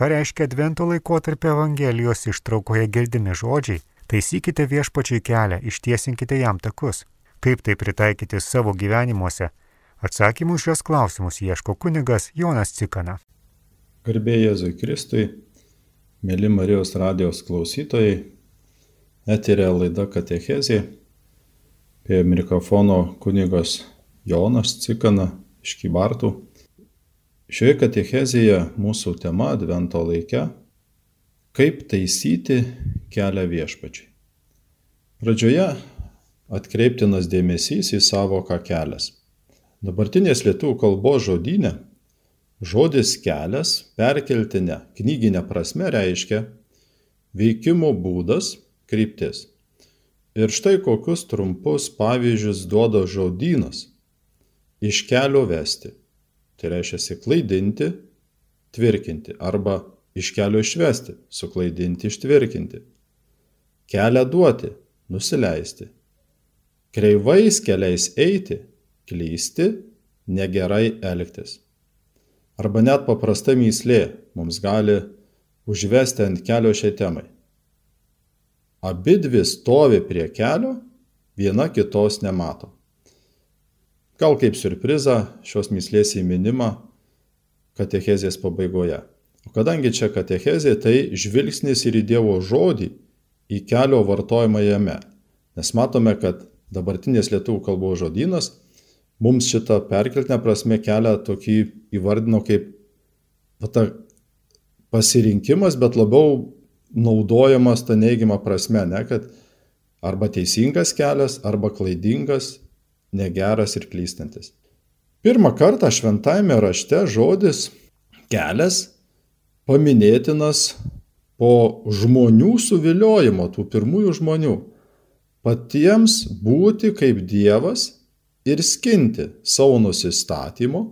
Ką reiškia Advento laikotarpio Evangelijos ištraukoje girdimi žodžiai? Taisykite viešpačiui kelią, ištiesinkite jam takus. Kaip tai pritaikyti savo gyvenimuose? Atsakymų šios klausimus ieško kunigas Jonas Cikana. Garbė Jėzui Kristui, mėly Marijos radijos klausytojai, eterė laida Katechezė, prie mikrofono kunigas Jonas Cikana iš Kybartų. Šioje katechezėje mūsų tema Advento laike - kaip taisyti kelią viešpačiai. Pradžioje atkreiptinas dėmesys į savoką kelias. Dabartinės lietuvių kalbos žodynė žodis kelias perkeltinė knyginė prasme reiškia veikimo būdas, kryptis. Ir štai kokius trumpus pavyzdžius duoda žodynas iš kelio vesti Tai reiškia klaidinti, tvirkinti arba iš kelio išvesti, suklaidinti, ištvirkinti. Kelią duoti, nusileisti. Kreivais keliais eiti, klysti, negerai elgtis. Arba net paprasta myslė mums gali užvesti ant kelio šiai temai. Abi dvi stovi prie kelio, viena kitos nemato. Gal kaip surprizą šios myslės įminimą katechezės pabaigoje. O kadangi čia katechezė, tai žvilgsnis ir į Dievo žodį, į kelio vartojimą jame. Nes matome, kad dabartinės lietuvių kalbos žodynas mums šitą perkeltinę prasme kelią tokį įvardino kaip ta pasirinkimas, bet labiau naudojamas ta neigiama prasme, ne, kad arba teisingas kelias, arba klaidingas, negeras ir klystantis. Pirmą kartą šventajame rašte žodis kelias paminėtinas po žmonių suviliojimo, tų pirmųjų žmonių, patiems būti kaip Dievas ir skinti savo nusistatymu,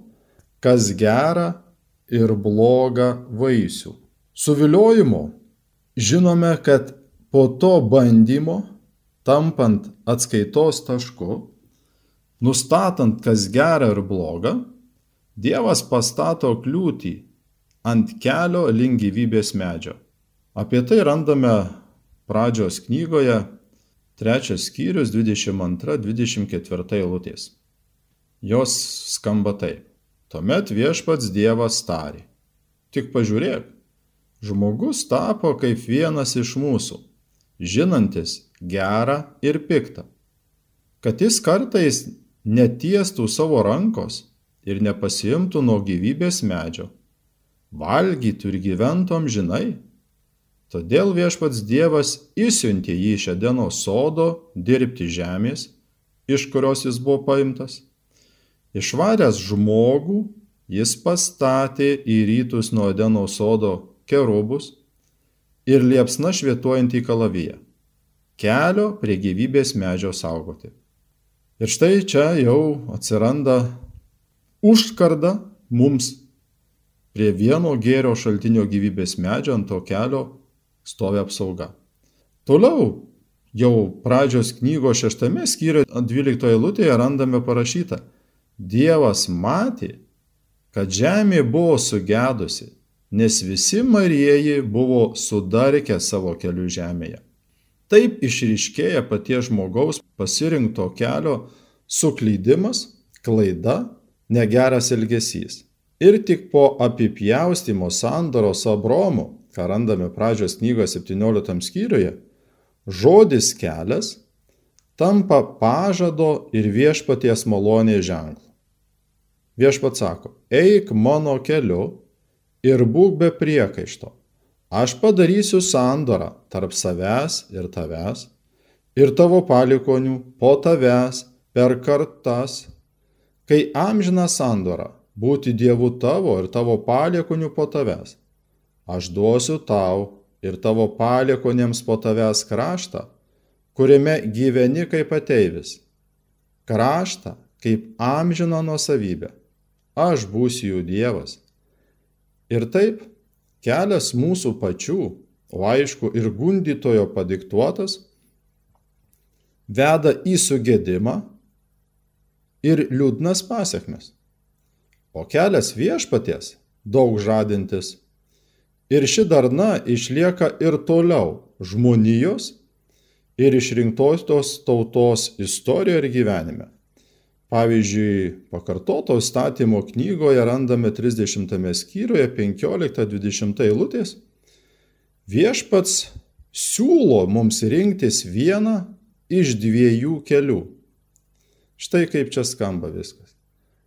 kas gera ir bloga vaisių. Suviliojimo žinome, kad po to bandymo, tampant atskaitos tašku, Nustatant, kas gera ir bloga, Dievas pastato kliūtį ant kelio link gyvybės medžio. Apie tai randame pradžios knygoje, trečias skyrius 22-24 eilutės. Jos skamba taip. Tuomet viešpats Dievas tarė. Tik pažiūrėk, žmogus tapo kaip vienas iš mūsų, žinantis gerą ir piktą. Kad jis kartais netiestų savo rankos ir nepasiimtų nuo gyvybės medžio, valgytų ir gyventų amžinai. Todėl viešpats Dievas įsiuntė jį iš Edeno sodo dirbti žemės, iš kurios jis buvo paimtas. Išvaręs žmogų, jis pastatė į rytus nuo Edeno sodo kerubus ir liepsna švietuojantį kalaviją, kelio prie gyvybės medžio saugoti. Ir štai čia jau atsiranda užkarda mums prie vieno gėrio šaltinio gyvybės medžio ant to kelio stovi apsauga. Toliau jau pradžios knygos šeštame skyriuje 12 eilutėje randame parašyta, Dievas matė, kad žemė buvo sugedusi, nes visi marieji buvo sudarkę savo kelių žemėje. Taip išryškėja paties žmogaus pasirinkto kelio suklydimas, klaida, negeras elgesys. Ir tik po apipjaustimo sandoros Abromu, ką randame pradžios knygos 17 skyriuje, žodis kelias tampa pažado ir viešpaties malonės ženklu. Viešpats sako, eik mano keliu ir būk be priekaišto, Aš padarysiu sandorą tarp savęs ir tavęs, ir tavo palikonių po tavęs per kartas, kai amžina sandora būti Dievu tavo ir tavo palikonių po tavęs. Aš duosiu tau ir tavo palikonėms po tavęs kraštą, kuriame gyveni kaip ateivis. Kraštą kaip amžiną nuosavybę. Aš būsiu jų Dievas. Ir taip kelias mūsų pačių, o aišku ir gundytojo padiktuotas, veda į sugėdimą ir liūdnas pasiekmes. O kelias viešpaties, daug žadintis, Ir ši darna išlieka ir toliau žmonijos ir išrinktosios tautos istorijoje ir gyvenime. Pavyzdžiui, pakartoto statymo knygoje randame 30 skyriuje 15-20 eilutės. Viešpats siūlo mums rinktis vieną iš dviejų kelių. Štai kaip čia skamba viskas.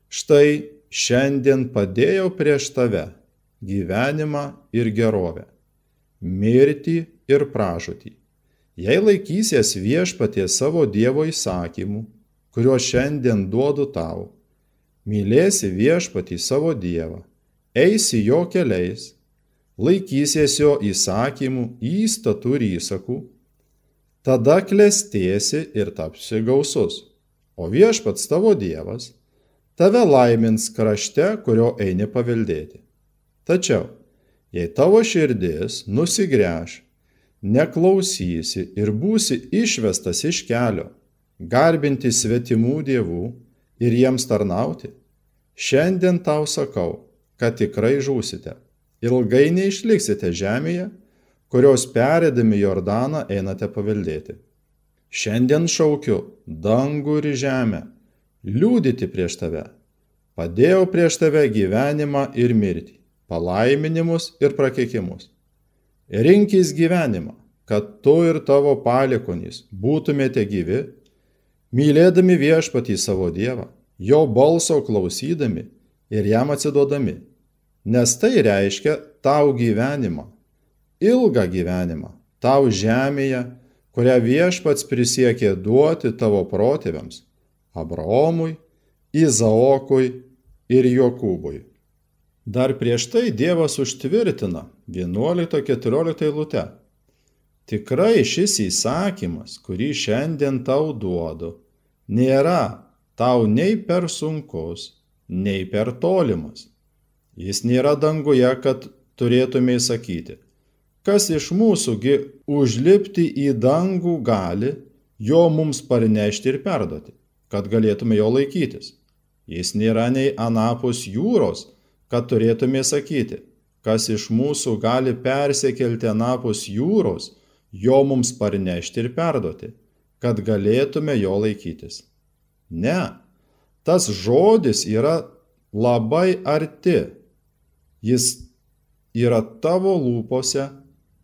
Štai šiandien padėjau prieš tave gyvenimą ir gerovę, mirtį ir pražūtį. Jei laikysies viešpatie savo Dievo įsakymų, kuriuos šiandien duodu tau, mylėsi viešpatį savo Dievą, eisi jo keliais, laikysies jo įsakymų, įstatų ir įsakų, tada klestėsi ir tapsi gausus, o viešpats tavo Dievas tave laimins krašte, kurio eini paveldėti. Tačiau, jei tavo širdis nusigręš, neklausysi ir būsi išvestas iš kelio, garbinti svetimų dievų ir jiems tarnauti, šiandien tau sakau, kad tikrai žūsite, ilgai neišliksite žemėje, kurios perėdami Jordaną einate paveldėti. Šiandien šaukiu dangų ir žemę, liūdyti prieš tave. Padėjau prieš tave gyvenimą ir mirtį, palaiminimus ir prakeikimus. Rinkis gyvenimą, kad tu ir tavo palikonys būtumėte gyvi, mylėdami viešpatį savo Dievą, jo balso klausydami ir jam atsiduodami, nes tai reiškia tau gyvenimą, ilgą gyvenimą, tau žemėje, kurią viešpats prisiekė duoti tavo protėviams - Abraomui, Izaokui ir Jokūbui. Dar prieš tai Dievas užtvirtina 11-14 eilute. Tikrai šis įsakymas, kurį šiandien tau duodu, nėra tau nei per sunkus, nei per tolimas. Jis nėra danguje, kad turėtumai sakyti, kas iš mūsųgi užlipti į dangų gali, jo mums parnešti ir perduoti, kad galėtume jo laikytis. Jis nėra nei anapus jūros, kad turėtume sakyti, kas iš mūsų gali persikelti anapus jūros, jo mums parnešti ir perduoti, kad galėtume jo laikytis. Ne, tas žodis yra labai arti. Jis yra tavo lūpose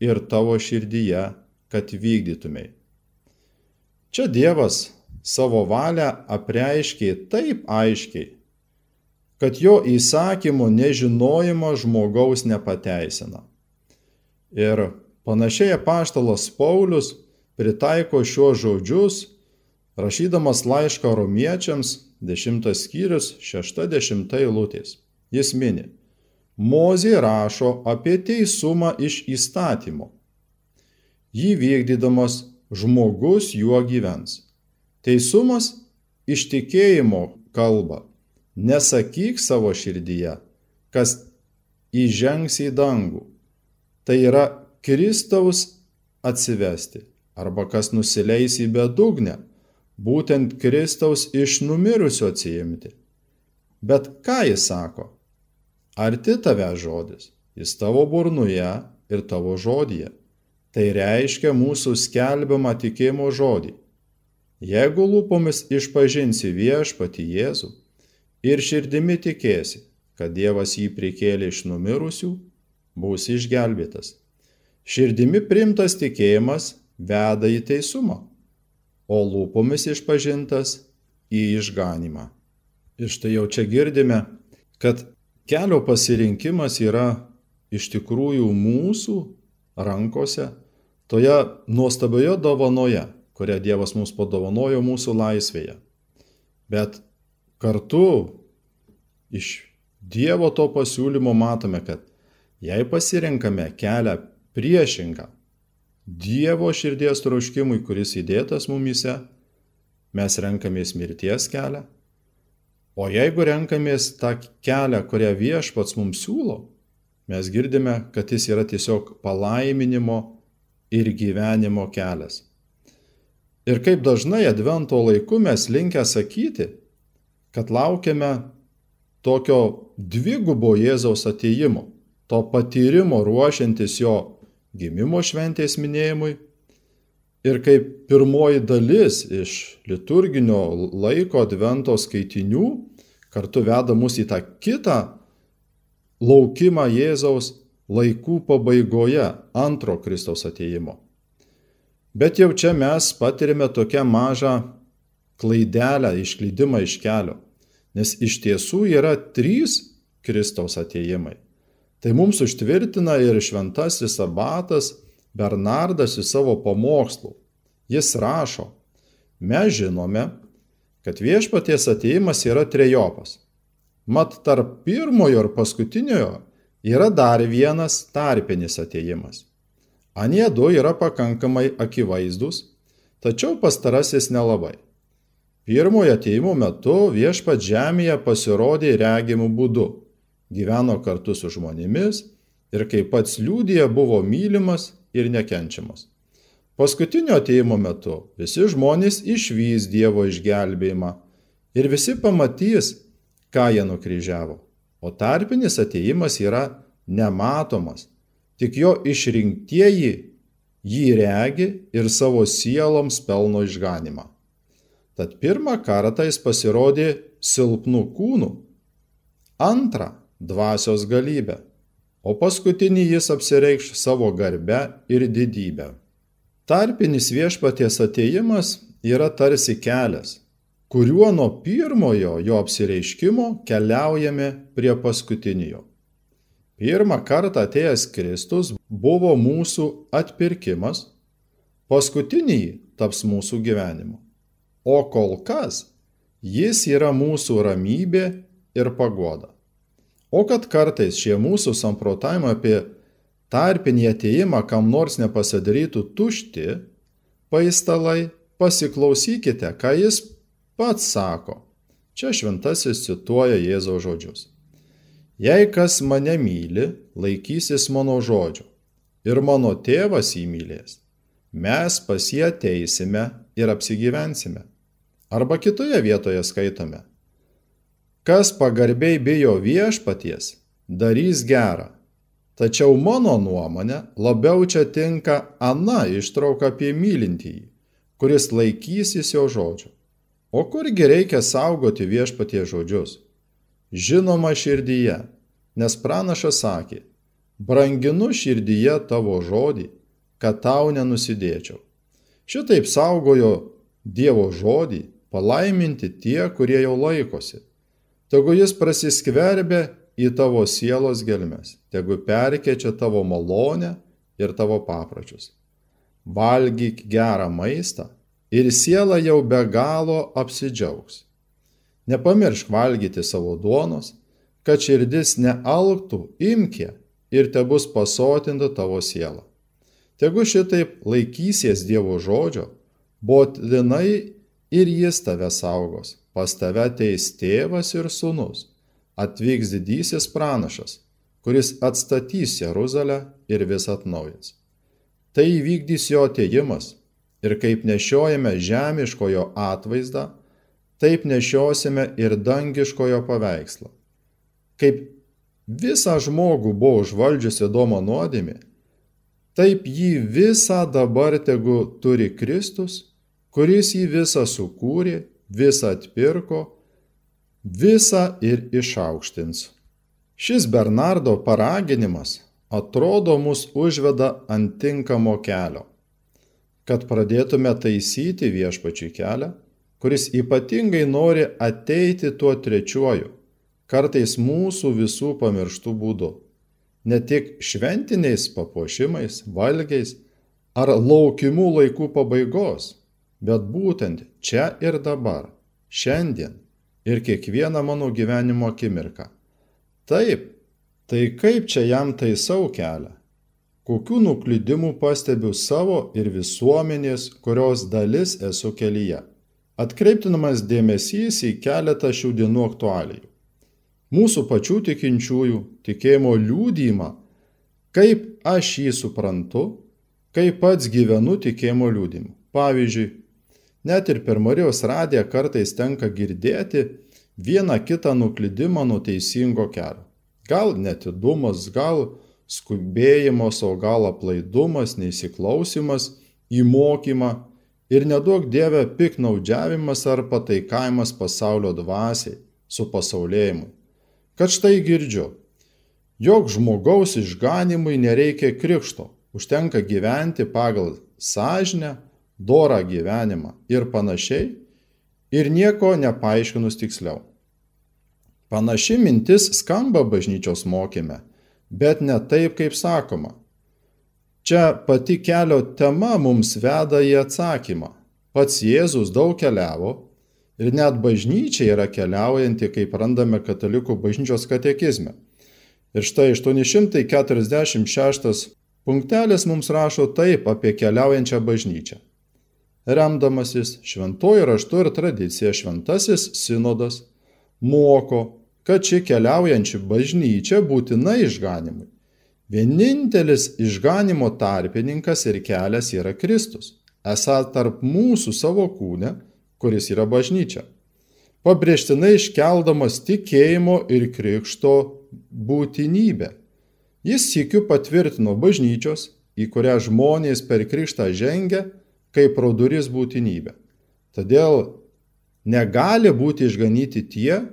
ir tavo širdyje, kad vykdytumei. Čia Dievas savo valią apreiškė taip aiškiai, kad jo įsakymų nežinojimo žmogaus nepateisina. Ir panašiai apaštalas Paulius pritaiko šiuos žodžius, rašydamas laišką romiečiams 10 skyrius 60 eilutės. Jis mini, Mozė rašo apie teisumą iš įstatymo. Jį vykdydamas žmogus juo gyvens. Teisumas iš tikėjimo kalba Nesakyk savo širdyje, kas įžengs į dangų. Tai yra Kristaus atsivesti arba kas nusileis į bedugnę, būtent Kristaus iš numirusių atsijimti. Bet ką jis sako? Arti tave žodis, jis tavo burnoje ir tavo žodyje. Tai reiškia mūsų skelbiamą tikėjimo žodį. Jeigu lūpomis išpažinsi viešpati Jėzų, ir širdimi tikėsi, kad Dievas jį prikėlė iš numirusių, būsi išgelbėtas. Širdimi primtas tikėjimas veda į teisumą, o lūpomis išpažintas į išganimą. Ir štai jau čia girdime, kad kelio pasirinkimas yra iš tikrųjų mūsų rankose, toje nuostabioje dovanoje, kurią Dievas mums padovanojo mūsų laisvėje. Bet kartu iš Dievo to pasiūlymo matome, kad jei pasirenkame kelią priešingą Dievo širdies troškimui, kuris įdėtas mumise, mes renkamės mirties kelią. O jeigu renkamės tą kelią, kurią viešpats mums siūlo, mes girdime, kad jis yra tiesiog palaiminimo ir gyvenimo kelias. Ir kaip dažnai advento laiku mes linkę sakyti, kad laukiame tokio dvigubo Jėzaus ateimo. to patyrimo ruošiantis jo gimimo šventės minėjimui. Ir kaip pirmoji dalis iš liturginio laiko advento skaitinių kartu veda mus į tą kitą laukimą Jėzaus laikų pabaigoje antro Kristaus ateimo. Bet jau čia mes patirime tokią mažą klaidelę, išklydimą iš kelio, nes iš tiesų yra trys Kristaus ateimai. Tai mums užtvirtina ir šventasis abatas Bernardas į savo pamokslų. Jis rašo, mes žinome, kad viešpaties ateimas yra trejopas. Mat tarp pirmojo ir paskutiniojo yra dar vienas tarpinis ateimas. Anie du yra pakankamai akivaizdus, tačiau pastarasis nelabai. Pirmojo ateimo metu viešpat žemėje pasirodė regimų būdu gyveno kartu su žmonėmis ir kaip pats liūdija buvo mylimas ir nekenčiamas. Paskutinio ateimo metu visi žmonės išvys Dievo išgelbėjimą ir visi pamatys, ką jie nukryžiavo. O tarpinis ateimas yra nematomas, tik jo išrinktieji jį regi ir savo sieloms pelno išganimą. Tad pirmą kartą jis pasirodė silpnų kūnų, antrą dvasios galybę, o paskutinį jis apsireikš savo garbę ir didybę. Tarpinis viešpaties ateimas yra tarsi kelias, kuriuo nuo pirmojo jo apsireiškimo keliaujame prie paskutinio. Pirmą kartą atėjęs Kristus buvo mūsų atpirkimas, paskutinį taps mūsų gyvenimu. O kol kas jis yra mūsų ramybė ir pagoda. O kad kartais šie mūsų samprotavimai apie tarpinį ateimą kam nors nepasidarytų tušti, paistalai, pasiklausykite, ką jis pats sako. Čia šventasis cituoja Jėzaus žodžius. Jei kas mane myli, laikysis mano žodžio ir mano tėvas jį mylės, mes pas jį ateisime ir apsigyvensime. Arba kitoje vietoje skaitome. Kas pagarbiai bijo viešpaties, darys gerą. Tačiau mano nuomonė labiau čia tinka ana ištrauka apie mylintįjį, kuris laikysis jo žodžio. O kurgi reikia saugoti viešpatie žodžius? Žinoma širdyje, nes pranašas sakė, branginu širdyje tavo žodį, kad tau nenusidėčiau. Šitaip saugojo Dievo žodį palaiminti tie, kurie jau laikosi Tegu jis prasiskverbia į tavo sielos gelmes, tegu perkečia tavo malonę ir tavo papročius. Valgyk gerą maistą ir siela jau be galo apsidžiaugs. Nepamiršk valgyti savo duonos, kad širdis nealktų, imkė ir te bus pasotinta tavo siela. Tegu šitaip laikysies Dievo žodžio, būtinai ir jis tave saugos pas tave ateis tėvas ir sūnus, atvyks didysis pranašas, kuris atstatys Jeruzalę ir vis atnaujins. Tai įvykdys jo ateimas ir kaip nešiojame žemiškojo atvaizdą, taip nešiosime ir dangiškojo paveikslą. Kaip visą žmogų buvo užvaldžiusi Domo nuodėmė, taip jį visą dabar tegu turi Kristus, kuris jį visą sukūrė visą atpirko, visą ir išaukštins. Šis Bernardo paraginimas atrodo mus užveda ant tinkamo kelio, kad pradėtume taisyti viešpačių kelią, kuris ypatingai nori ateiti tuo trečiuoju, kartais mūsų visų pamirštų būdu. Ne tik šventiniais papuošimais, valgiais ar laukimų laikų pabaigos, bet būtent čia ir dabar, šiandien ir kiekvieną mano gyvenimo akimirką. Taip, tai kaip čia jam taisau kelią? Kokių nuklydimų pastebiu savo ir visuomenės, kurios dalis esu kelyje? Atkreiptinamas dėmesys į keletą šių dienų aktualijų. Mūsų pačių tikinčiųjų tikėjimo liūdymą, kaip aš jį suprantu, kaip pats gyvenu tikėjimo liūdimu. Pavyzdžiui, Net ir per Marijos radiją kartais tenka girdėti vieną kitą nuklydimą nuo teisingo kelio. Gal netidumas, gal skubėjimas, o gal aplaidumas, neįsiklausimas į mokymą ir nedaug dievę piknaudžiavimas ar pataikavimas pasaulio dvasiai su pasaulėjimu. Kad štai girdžiu, jog žmogaus išganimui nereikia krikšto, užtenka gyventi pagal sąžinę, dorą gyvenimą ir panašiai, ir nieko nepaaiškinus tiksliau. Panaši mintis skamba bažnyčios mokyme, bet ne taip, kaip sakoma. Čia pati kelio tema mums veda į atsakymą. Pats Jėzus daug keliavo ir net bažnyčia yra keliaujanti, kaip randame katalikų bažnyčios katekizme. Ir štai 846 punktelis mums rašo taip apie keliaujančią bažnyčią. Remdamasis šventojo raštu ir tradicija šventasis sinodas moko, kad ši keliaujanči bažnyčia būtina išganimui. Vienintelis išganimo tarpininkas ir kelias yra Kristus, esą tarp mūsų savo kūne, kuris yra bažnyčia. Pabrėžtinai iškeldamas tikėjimo ir krikšto būtinybę. Jis sėkiu patvirtino bažnyčios, į kurią žmonės per krikštą žengia, kaip pro duris būtinybę. Todėl negali būti išganyti tie,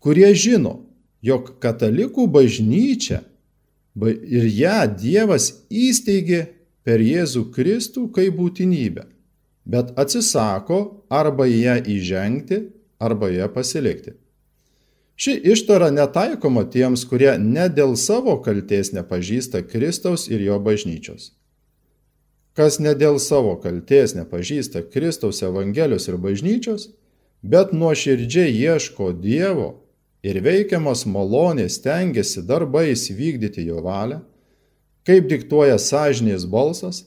kurie žino, jog katalikų bažnyčia ir ją Dievas įsteigė per Jėzų Kristų kaip būtinybę, bet atsisako arba ją įžengti, arba ją pasilikti. Ši ištara netaikoma tiems, kurie ne dėl savo kalties nepažįsta Kristaus ir jo bažnyčios. Kas ne dėl savo kalties nepažįsta Kristaus Evangelijos ir bažnyčios, bet nuoširdžiai ieško Dievo ir veikiamas malonės tengiasi darbais vykdyti jo valią, kaip diktuoja sąžinės balsas,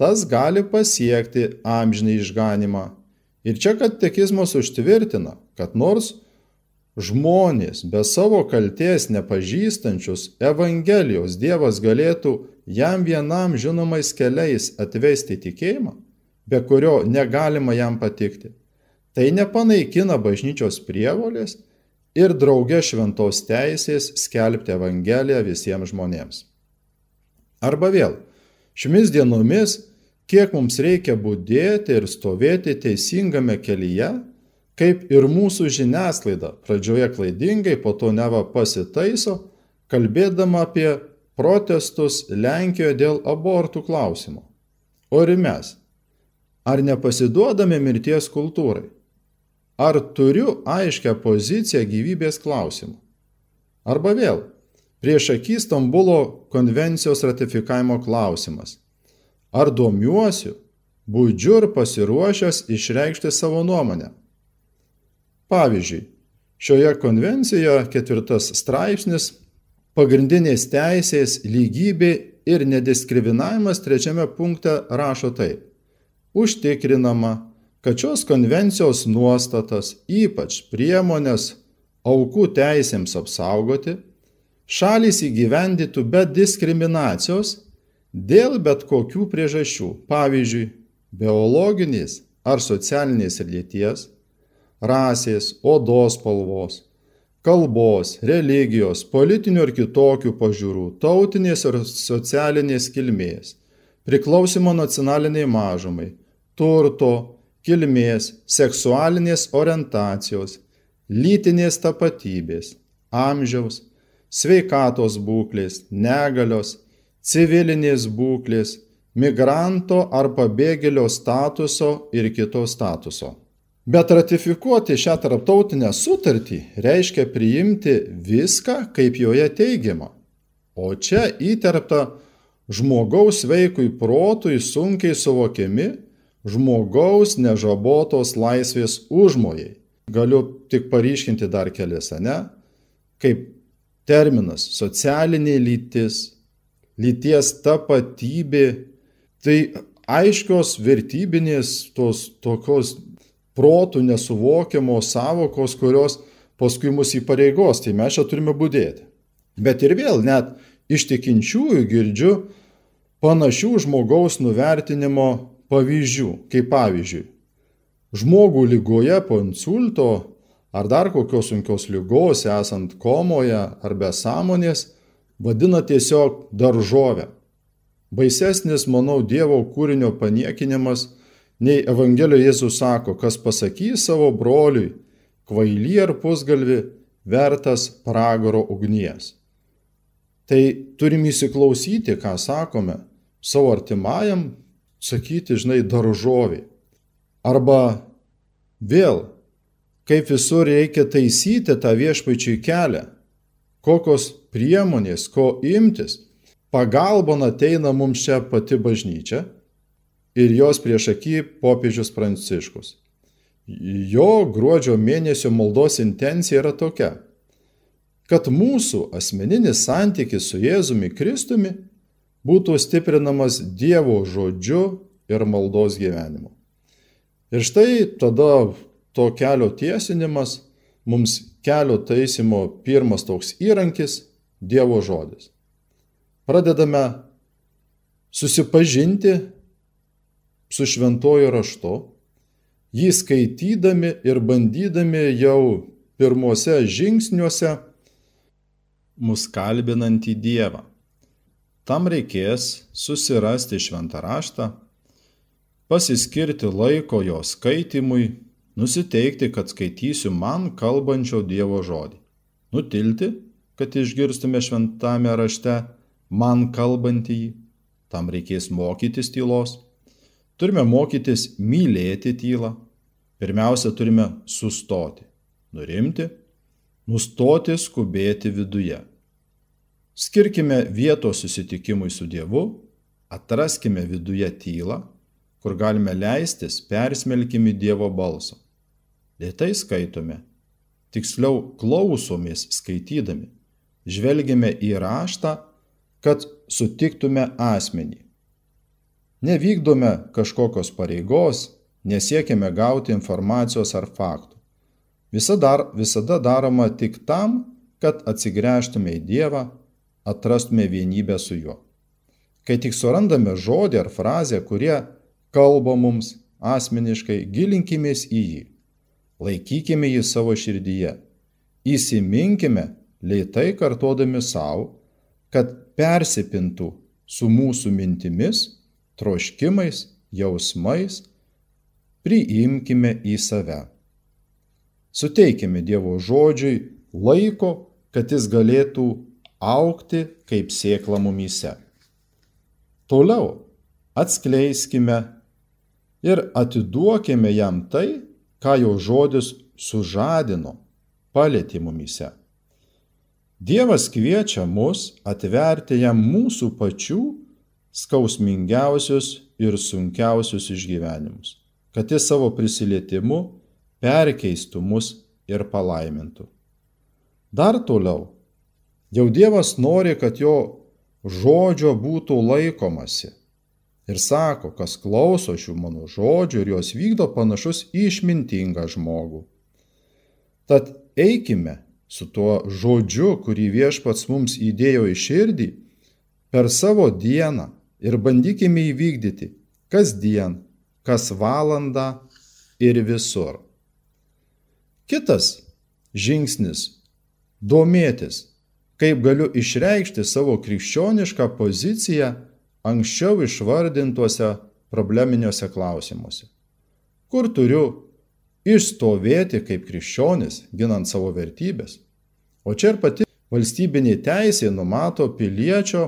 tas gali pasiekti amžinį išganimą. Ir čia katekizmas užtvirtina, kad nors žmonės be savo kalties nepažįstančius Evangelijos Dievas galėtų jam vienam žinomais keliais atvesti tikėjimą, be kurio negalima jam patikti. Tai nepanaikina bažnyčios prievolės ir drauge šventos teisės skelbti Evangeliją visiems žmonėms. Arba vėl, šiomis dienomis, kiek mums reikia būdėti ir stovėti teisingame kelyje, kaip ir mūsų žiniasklaida pradžioje klaidingai, po to neva pasitaiso, kalbėdama apie protestus Lenkijoje dėl abortų klausimo. O ir mes, ar nepasiduodame mirties kultūrai? Ar turiu aiškę poziciją gyvybės klausimu? Arba vėl, prieš akį Stambulo konvencijos ratifikavimo klausimas. Ar domiuosiu, būdžiu ir pasiruošęs išreikšti savo nuomonę? Pavyzdžiui, šioje konvencijoje ketvirtas straipsnis pagrindinės teisės lygybė ir nediskriminavimas trečiame punkte rašo taip. Užtikrinama, kad šios konvencijos nuostatas, ypač priemonės aukų teisėms apsaugoti, šalys įgyvendytų be diskriminacijos dėl bet kokių priežasčių, pavyzdžiui, biologinės ar socialinės lyties, rasės, odos spalvos, kalbos, religijos, politinių ir kitokių pažiūrų, tautinės ir socialinės kilmės, priklausimo nacionaliniai mažumai, turto, kilmės, seksualinės orientacijos, lytinės tapatybės, amžiaus, sveikatos būklės, negalios, civilinės būklės, migranto ar pabėgėlio statuso ir kito statuso. Bet ratifikuoti šią tarptautinę sutartį reiškia priimti viską, kaip joje teigiama. O čia įterpta žmogaus veikui protui sunkiai suvokiami žmogaus nežabotos laisvės užmojai. Galiu tik paryškinti dar kelias, ne? Kaip terminas socialinė lytis, lyties tapatybė, tai aiškios vertybinės tos tokios protų nesuvokiamos savokos, kurios paskui mus įpareigos, tai mes čia turime būdėti. Bet ir vėl net iš tikinčiųjų girdžiu panašių žmogaus nuvertinimo pavyzdžių, kaip pavyzdžiui, žmogų lygoje po insulto ar dar kokios sunkios lygos, esant komoje ar be sąmonės, vadina tiesiog daržovę. Baisesnis, manau, Dievo kūrinio paniekinimas, nei Evangelijoje Jėzus sako, kas pasakys savo broliui, kvaily ar pusgalvi, vertas pragaro ugnies. Tai turim įsiklausyti, ką sakome, savo artimajam, sakyti, žinai, daržoviai. Arba vėl, kaip visur reikia taisyti tą viešpaičiai kelią, kokios priemonės, ko imtis. Pagalbon ateina mums čia pati bažnyčia ir jos prieš akį popiežius Pranciškus. Jo gruodžio mėnesio maldos intencija yra tokia, kad mūsų asmeninis santykis su Jėzumi Kristumi būtų stiprinamas Dievo žodžiu ir maldos gyvenimu. Ir štai tada to kelio tiesinimas mums kelio taisimo pirmas toks įrankis - Dievo žodis. Pradedame susipažinti su šventojo raštu, jį skaitydami ir bandydami jau pirmose žingsniuose mus kalbinantį Dievą. Tam reikės susirasti šventą raštą, pasiskirti laiko jo skaitimui nusiteikti, kad skaitysiu man kalbančio Dievo žodį. Nutilti, kad išgirstume šventame rašte man kalbantį jį. Tam reikės mokytis tylos. Turime mokytis mylėti tylą. Pirmiausia, turime sustoti, nurimti, nustoti skubėti viduje. Skirkime vietos susitikimui su Dievu, atraskime viduje tylą, kur galime leistis persmelkimi Dievo balso. Lietai skaitome, tiksliau klausomės skaitydami, žvelgiame į raštą, kad sutiktume asmenį. Nevykdome kažkokios pareigos, nesiekime gauti informacijos ar faktų. Visada, visada daroma tik tam, kad atsigręžtume į Dievą, atrastume vienybę su juo. Kai tik surandame žodį ar frazę, kurie kalba mums asmeniškai, gilinkimės į jį laikykime jį savo širdyje. Įsiminkime, leitai kartodami savo, kad persipintų su mūsų mintimis, troškimais, jausmais, priimkime į save. Suteikime Dievo žodžiui laiko, kad jis galėtų aukti kaip sėkla mumyse. Toliau atskleiskime ir atiduokime jam tai, ką jo žodis sužadino, palėtė mumise. Dievas kviečia mus atverti jam mūsų pačių skausmingiausius ir sunkiausius išgyvenimus, kad jis savo prisilietimu perkeistų mus ir palaimintų. Dar toliau, jau Dievas nori, kad jo žodžio būtų laikomasi ir sako, kas klauso šių mano žodžių ir juos vykdo panašus į išmintingą žmogų. Tad eikime su tuo žodžiu, kurį viešpats mums įdėjo į širdį, per savo dieną ir bandykime įvykdyti kasdien, kas valandą ir visur. Kitas žingsnis - domėtis, kaip galiu išreikšti savo krikščionišką poziciją anksčiau išvardintuose probleminiuose klausimuose. Kur turiu išstovėti kaip krikščionis, ginant savo vertybės. O čia ir pati valstybinė teisė numato piliečio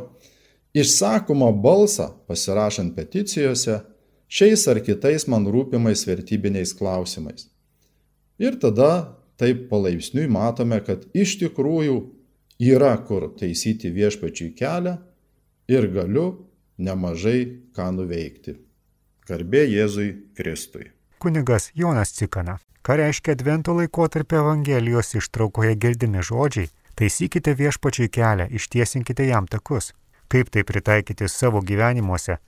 išsakomą balsą pasirašant peticijose šiais ar kitais man rūpimais vertybiniais klausimais. Ir tada taip palaipsniui matome, kad iš tikrųjų yra kur taisyti viešpačiui kelią ir galiu nemažai ką nuveikti. Garbė Jėzui Kristui. Kunigas Jonas Cikana. Ką reiškia Advento laikotarpio Evangelijos ištraukoje girdimi žodžiai? Taisykite viešpačiai kelią, ištiesinkite jam takus. Kaip tai pritaikyti savo gyvenimuose,